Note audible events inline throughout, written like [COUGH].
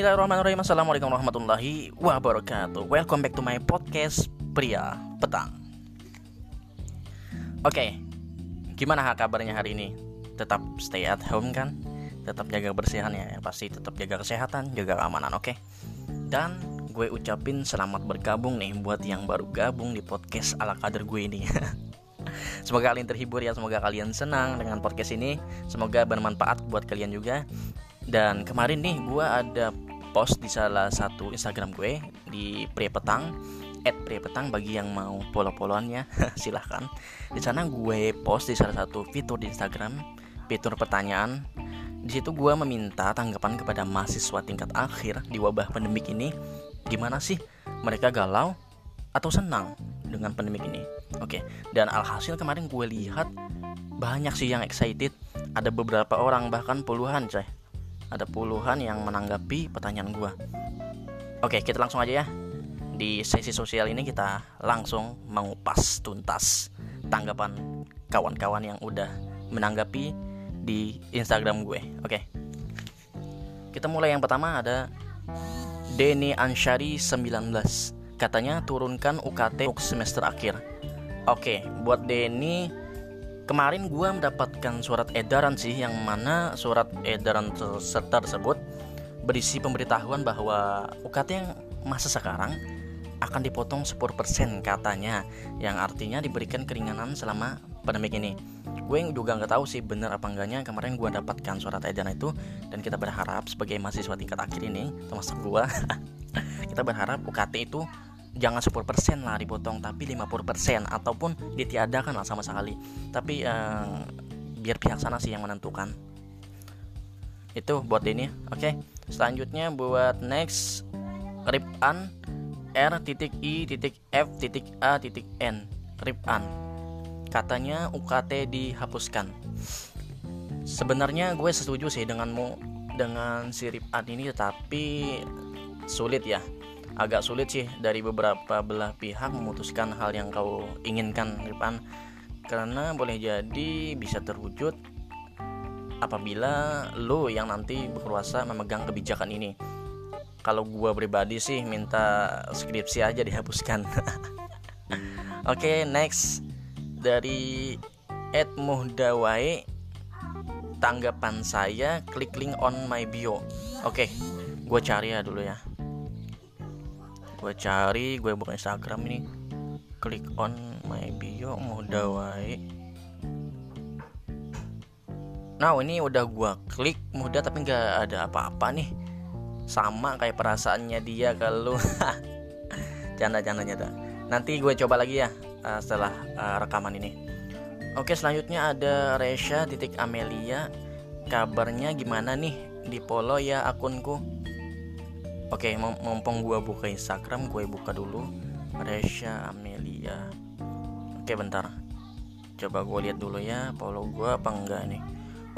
Bismillahirrahmanirrahim Assalamualaikum warahmatullahi wabarakatuh Welcome back to my podcast Pria Petang Oke Gimana kabarnya hari ini? Tetap stay at home kan? Tetap jaga bersihan ya Pasti tetap jaga kesehatan, jaga keamanan oke? Dan gue ucapin selamat bergabung nih Buat yang baru gabung di podcast ala kader gue ini [LAUGHS] Semoga kalian terhibur ya Semoga kalian senang dengan podcast ini Semoga bermanfaat buat kalian juga dan kemarin nih gue ada post di salah satu Instagram gue di Pria Petang at Pria Petang bagi yang mau follow-followannya [LAUGHS] silahkan. Di sana gue post di salah satu fitur di Instagram fitur pertanyaan. Di situ gue meminta tanggapan kepada mahasiswa tingkat akhir di wabah pandemik ini gimana sih mereka galau atau senang dengan pandemik ini? Oke dan alhasil kemarin gue lihat banyak sih yang excited. Ada beberapa orang bahkan puluhan coy ada puluhan yang menanggapi pertanyaan gue. Oke, kita langsung aja ya. Di sesi sosial ini kita langsung mengupas tuntas tanggapan kawan-kawan yang udah menanggapi di Instagram gue. Oke. Kita mulai yang pertama ada Denny Anshari 19. Katanya turunkan UKT semester akhir. Oke, buat Denny kemarin gue mendapatkan surat edaran sih yang mana surat edaran tersebut berisi pemberitahuan bahwa UKT yang masa sekarang akan dipotong 10% katanya yang artinya diberikan keringanan selama pandemi ini. Gue juga nggak tahu sih bener apa enggaknya kemarin gue dapatkan surat edaran itu dan kita berharap sebagai mahasiswa tingkat akhir ini termasuk gue [LAUGHS] kita berharap UKT itu jangan 10% lah dipotong tapi 50% ataupun ditiadakan lah sama sekali. Tapi uh, biar pihak sana sih yang menentukan. Itu buat ini. Oke okay. selanjutnya buat next ripan r titik i titik f titik a titik n ripan katanya UKT dihapuskan. Sebenarnya gue setuju sih denganmu dengan si ripan ini tetapi sulit ya agak sulit sih dari beberapa belah pihak memutuskan hal yang kau inginkan Rifan karena boleh jadi bisa terwujud apabila lo yang nanti berkuasa memegang kebijakan ini. Kalau gua pribadi sih minta skripsi aja dihapuskan. [LAUGHS] Oke okay, next. Dari Ed Muhdawai tanggapan saya klik link on my bio. Oke okay, gue cari ya dulu ya gue cari gue buka Instagram ini. Klik on my bio mudah wae. Nah ini udah gue klik mudah tapi nggak ada apa-apa nih. Sama kayak perasaannya dia kalau [LAUGHS] janda janda janda nanti gue coba lagi ya uh, setelah uh, rekaman ini. Oke selanjutnya ada Resha titik Amelia. Kabarnya gimana nih di polo ya akunku Oke, mumpung gue buka Instagram, gue buka dulu Resha Amelia. Oke, bentar. Coba gue lihat dulu ya, follow gue apa enggak nih?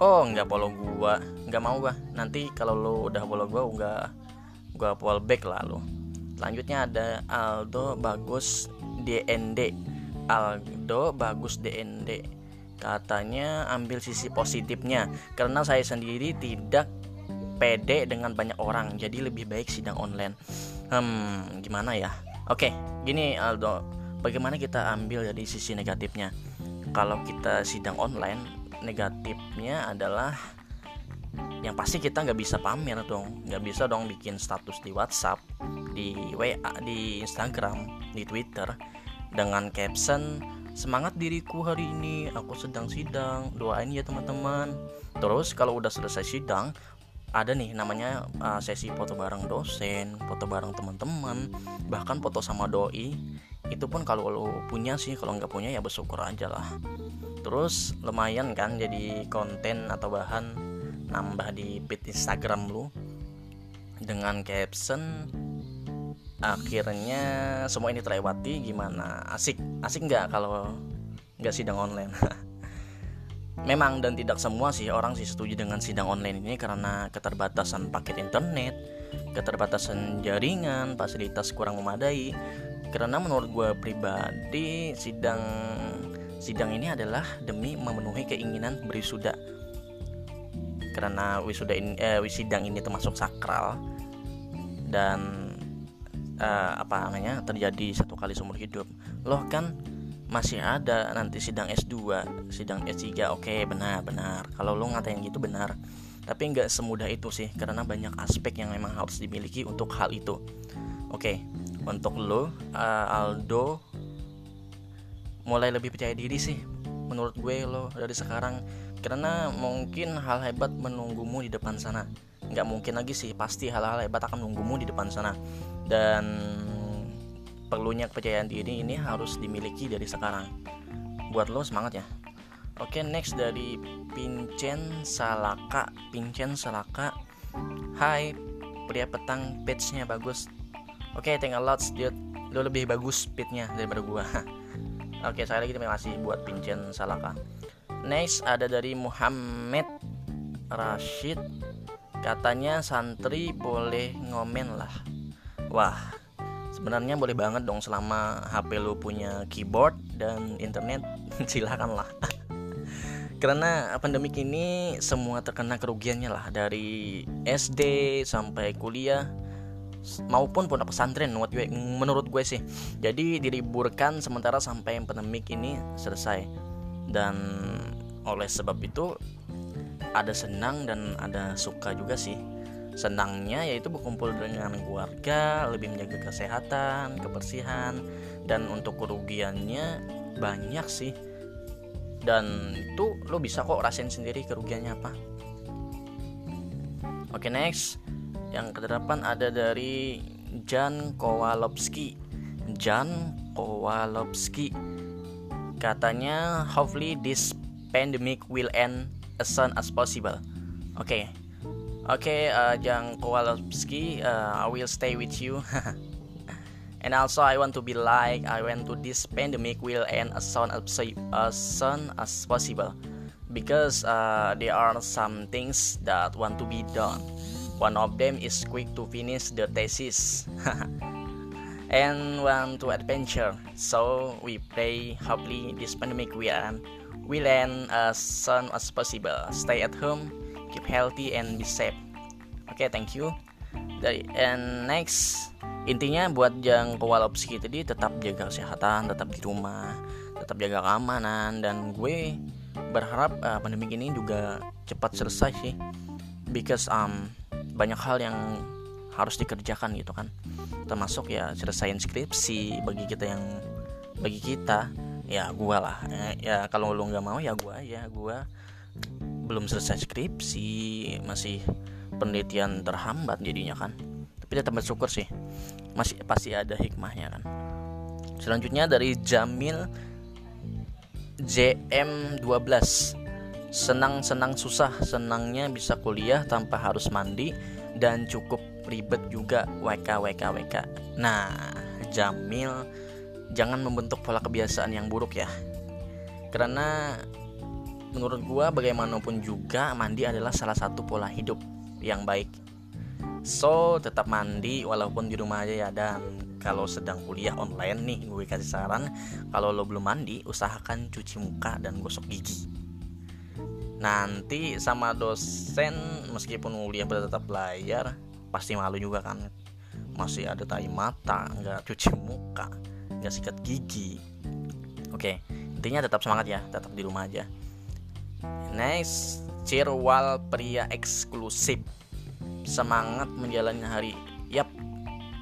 Oh, enggak follow gue, enggak mau gue. Nanti kalau lo udah follow gue, enggak gue follow back lah lo. Selanjutnya ada Aldo Bagus DND. Aldo Bagus DND. Katanya ambil sisi positifnya karena saya sendiri tidak pede dengan banyak orang jadi lebih baik sidang online. Hmm gimana ya? Oke gini Aldo. Bagaimana kita ambil dari sisi negatifnya? Kalau kita sidang online negatifnya adalah yang pasti kita nggak bisa pamer dong. Nggak bisa dong bikin status di WhatsApp di WA di Instagram di Twitter. Dengan caption semangat diriku hari ini aku sedang sidang doain ya teman-teman. Terus kalau udah selesai sidang ada nih namanya uh, sesi foto bareng dosen, foto bareng teman-teman, bahkan foto sama doi. Itu pun kalau lo punya sih, kalau nggak punya ya bersyukur aja lah. Terus lumayan kan jadi konten atau bahan nambah di feed Instagram lu dengan caption akhirnya semua ini terlewati gimana asik asik nggak kalau nggak sidang online [LAUGHS] Memang dan tidak semua sih orang sih setuju dengan sidang online ini karena keterbatasan paket internet, keterbatasan jaringan, fasilitas kurang memadai. Karena menurut gue pribadi sidang sidang ini adalah demi memenuhi keinginan berwisuda. Karena wisuda ini eh, wisidang ini termasuk sakral, dan uh, apa namanya terjadi satu kali seumur hidup loh kan masih ada nanti sidang S2 sidang S3 oke benar benar. Kalau lo ngatain gitu benar. Tapi nggak semudah itu sih karena banyak aspek yang memang harus dimiliki untuk hal itu. Oke untuk lo uh, Aldo mulai lebih percaya diri sih menurut gue lo dari sekarang. Karena mungkin hal hebat menunggumu di depan sana. Nggak mungkin lagi sih pasti hal-hal hebat akan menunggumu di depan sana. Dan perlunya kepercayaan diri ini harus dimiliki dari sekarang. Buat lo semangat ya. Oke next dari Pincen Salaka. Pincen Salaka. Hai pria petang page-nya bagus. Oke okay, thank a lot dude lo lebih bagus speednya daripada gua. [LAUGHS] Oke okay, saya lagi terima kasih buat Pincen Salaka. Next ada dari Muhammad Rashid. Katanya santri boleh ngomen lah. Wah sebenarnya boleh banget dong selama HP lu punya keyboard dan internet [LAUGHS] silakan lah [LAUGHS] karena pandemik ini semua terkena kerugiannya lah dari SD sampai kuliah maupun pondok pesantren menurut gue sih. Jadi diliburkan sementara sampai pandemik ini selesai. Dan oleh sebab itu ada senang dan ada suka juga sih senangnya yaitu berkumpul dengan keluarga lebih menjaga kesehatan kebersihan dan untuk kerugiannya banyak sih dan itu lo bisa kok rasain sendiri kerugiannya apa oke next yang kedelapan ada dari Jan Kowalowski Jan Kowalowski katanya hopefully this pandemic will end as soon as possible. Oke, okay. Okay, uh, Jang Kowalski, uh, I will stay with you. [LAUGHS] and also, I want to be like I want to this pandemic will end as soon as, as soon as possible, because uh, there are some things that want to be done. One of them is quick to finish the thesis. [LAUGHS] and want to adventure. So we pray hopefully this pandemic will end we land as soon as possible. Stay at home, keep healthy and be safe. Oke, okay, thank you. Dari and next intinya buat yang Kowalowski tadi tetap jaga kesehatan, tetap di rumah, tetap jaga keamanan dan gue berharap uh, pandemi ini juga cepat selesai sih. Because um banyak hal yang harus dikerjakan gitu kan. Termasuk ya selesaiin skripsi bagi kita yang bagi kita ya gua lah ya, ya kalau lu nggak mau ya gua aja gua belum selesai skripsi masih penelitian terhambat jadinya kan. Tapi tetap bersyukur sih masih pasti ada hikmahnya kan. Selanjutnya dari Jamil JM12 senang-senang susah senangnya bisa kuliah tanpa harus mandi dan cukup ribet juga WK WK WK nah Jamil jangan membentuk pola kebiasaan yang buruk ya. Karena menurut gua bagaimanapun juga mandi adalah salah satu pola hidup yang baik. So tetap mandi walaupun di rumah aja ya. Dan kalau sedang kuliah online nih gue kasih saran kalau lo belum mandi usahakan cuci muka dan gosok gigi. Nanti sama dosen meskipun kuliah tetap layar pasti malu juga kan. Masih ada tai mata nggak cuci muka nggak sikat gigi. Oke intinya tetap semangat ya tetap di rumah aja next cirwal pria eksklusif. Semangat menjalani hari. Yap.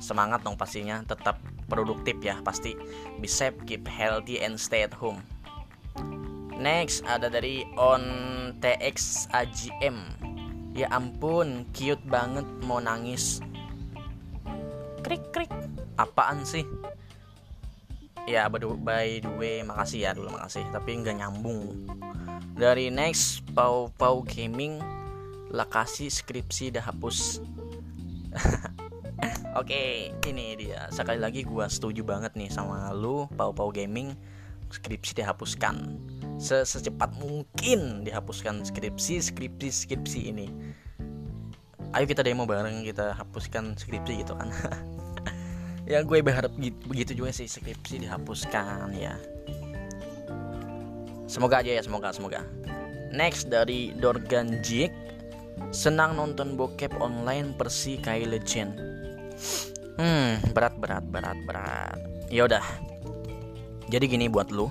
Semangat dong pastinya. Tetap produktif ya pasti. Be safe keep healthy and stay at home. Next ada dari on TX AGM ya ampun cute banget. Mau nangis. Krik krik. Apaan sih? Ya by the way makasih ya dulu makasih. Tapi nggak nyambung dari next pau pau gaming lokasi skripsi dah hapus [LAUGHS] Oke, okay, ini dia. Sekali lagi gua setuju banget nih sama lu, Pau Pau Gaming. Skripsi dihapuskan. Secepat mungkin dihapuskan skripsi, skripsi, skripsi ini. Ayo kita demo bareng kita hapuskan skripsi gitu kan. [LAUGHS] ya gue berharap begitu juga sih skripsi dihapuskan ya semoga aja ya semoga semoga next dari Dorgan Jik senang nonton bokep online Persi Kylie Jen Hmm, berat berat berat berat. Ya udah. Jadi gini buat lu.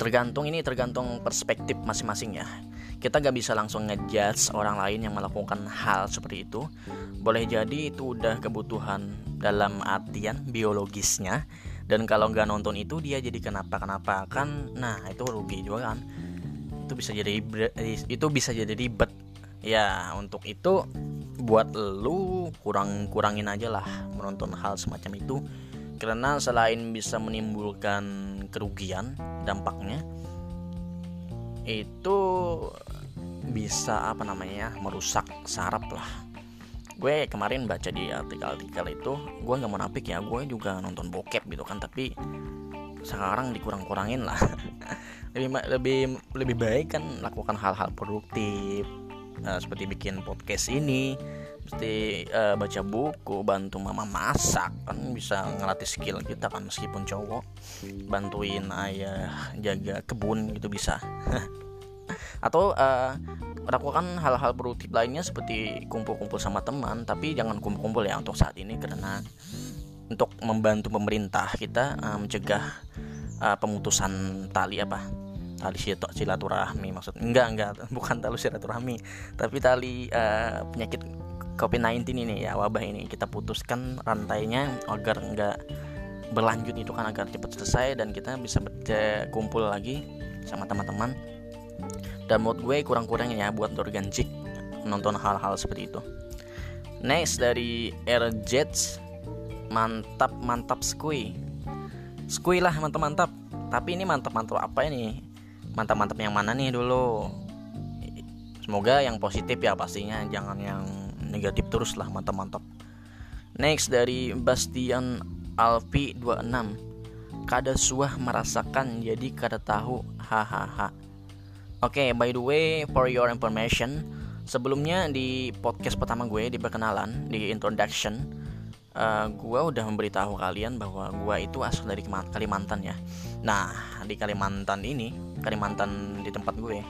Tergantung ini tergantung perspektif masing-masing ya. Kita gak bisa langsung ngejudge orang lain yang melakukan hal seperti itu. Boleh jadi itu udah kebutuhan dalam artian biologisnya dan kalau nggak nonton itu dia jadi kenapa kenapa kan nah itu rugi juga kan. Itu bisa jadi itu bisa jadi ribet. Ya untuk itu buat lu kurang kurangin aja lah menonton hal semacam itu. Karena selain bisa menimbulkan kerugian dampaknya itu bisa apa namanya merusak saraf lah gue kemarin baca di artikel-artikel itu gue nggak mau napik ya gue juga nonton bokep gitu kan tapi sekarang dikurang-kurangin lah. [LAUGHS] Lebih lebih lebih baik kan lakukan hal-hal produktif uh, seperti bikin podcast ini seperti uh, baca buku bantu mama masak kan bisa ngelatih skill kita kan meskipun cowok bantuin ayah jaga kebun gitu bisa. [LAUGHS] Atau uh, lakukan hal-hal produktif lainnya seperti kumpul-kumpul sama teman tapi jangan kumpul-kumpul ya untuk saat ini karena untuk membantu pemerintah kita uh, mencegah uh, pemutusan tali apa? Tali silaturahmi maksud enggak enggak [LAUGHS] bukan tali silaturahmi tapi tali uh, penyakit COVID-19 ini ya wabah ini. Kita putuskan rantainya agar enggak berlanjut itu kan agar cepat selesai dan kita bisa kumpul lagi sama teman-teman dan mood gue kurang-kurangnya ya buat organik nonton hal-hal seperti itu. Next dari Air Jets mantap mantap skui skui lah mantap mantap tapi ini mantap mantap apa ini? Mantap mantap yang mana nih dulu? Semoga yang positif ya pastinya jangan yang negatif terus lah mantap mantap next dari Bastian Alfi 26 kada suah merasakan jadi kada tahu hahaha Oke, okay, by the way, for your information, sebelumnya di podcast pertama gue di perkenalan, di introduction, uh, gue udah memberitahu kalian bahwa gue itu asal dari Kalimantan ya. Nah, di Kalimantan ini, Kalimantan di tempat gue,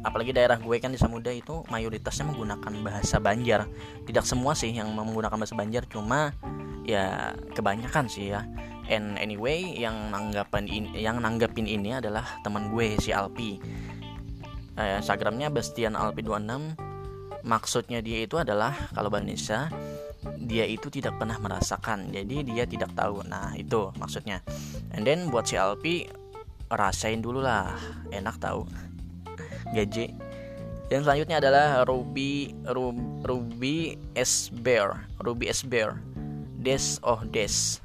apalagi daerah gue kan di Samudra itu mayoritasnya menggunakan bahasa Banjar. Tidak semua sih yang menggunakan bahasa Banjar, cuma ya kebanyakan sih ya. And anyway, yang nanggapin ini, yang nanggapin ini adalah teman gue si Alpi eh, Instagramnya Bastian Alpi 26 maksudnya dia itu adalah kalau bahasa Indonesia dia itu tidak pernah merasakan. Jadi dia tidak tahu. Nah itu maksudnya. And then buat si Alpi rasain dulu lah. Enak tahu. Gaji yang selanjutnya adalah Ruby Ruby, S Bear. Ruby S Bear. Des oh Des.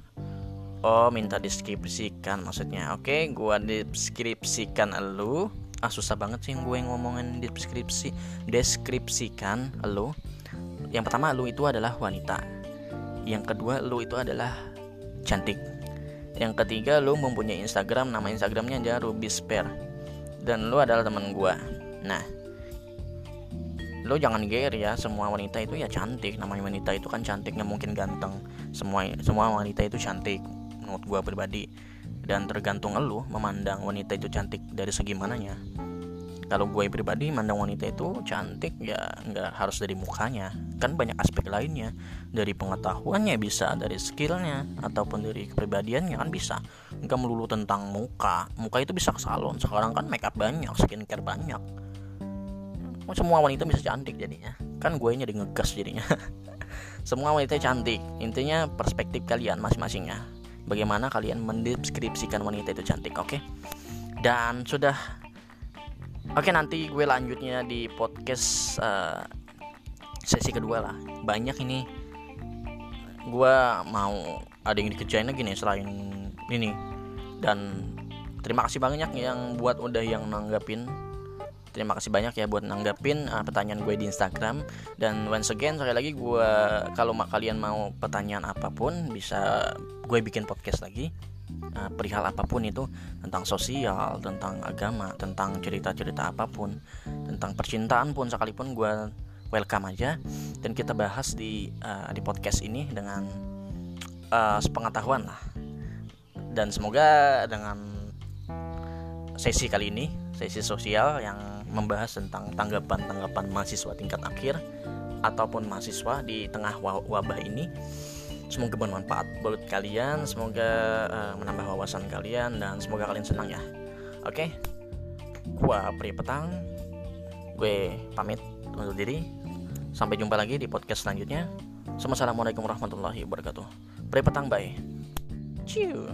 Oh minta deskripsikan maksudnya. Oke gua deskripsikan lu ah susah banget sih gue ngomongin deskripsi deskripsikan lo yang pertama lo itu adalah wanita. Yang kedua lo itu adalah cantik. Yang ketiga lo mempunyai Instagram nama Instagramnya aja Ruby Spare. Dan lo adalah teman gue nah lo jangan gear ya semua wanita itu ya cantik. Namanya wanita itu kan cantik nggak mungkin ganteng. Semua semua wanita itu cantik menurut gue pribadi dan tergantung elu memandang wanita itu cantik dari segi mananya. Kalau gue pribadi memandang wanita itu cantik ya nggak harus dari mukanya. Kan banyak aspek lainnya. Dari pengetahuannya bisa dari skillnya ataupun dari kepribadiannya kan bisa. Nggak melulu tentang muka. Muka itu bisa ke salon. Sekarang kan makeup banyak skincare banyak. Semua wanita bisa cantik jadinya. Kan gue nya ngegas jadinya. [LAUGHS] Semua wanita cantik. Intinya perspektif kalian masing-masingnya bagaimana kalian mendeskripsikan wanita itu cantik oke? Okay? dan sudah oke okay, nanti gue lanjutnya di podcast uh, sesi kedua lah. Banyak ini. Gue mau ada yang dikerjain lagi nih selain ini. Dan terima kasih banyak yang buat udah yang nanggapin terima kasih banyak ya buat nanggapin uh, pertanyaan gue di Instagram. Dan once again sekali lagi gue kalau kalian mau pertanyaan apa pun bisa gue bikin podcast lagi. Uh, perihal apa pun itu tentang sosial tentang agama tentang cerita-cerita apa pun tentang percintaan pun sekalipun gue welcome aja. Dan kita bahas di uh, di podcast ini dengan uh, sepengetahuan lah. Dan semoga dengan sesi kali ini sesi sosial yang membahas tentang tanggapan-tanggapan mahasiswa tingkat akhir ataupun mahasiswa di tengah wabah ini. Semoga bermanfaat buat kalian semoga uh, menambah wawasan kalian dan semoga kalian senang ya. Oke okay? gua Pri Petang. Gue pamit undur diri. Sampai jumpa lagi di podcast selanjutnya. Assalamualaikum warahmatullahi wabarakatuh. Pri Petang bye. Ciu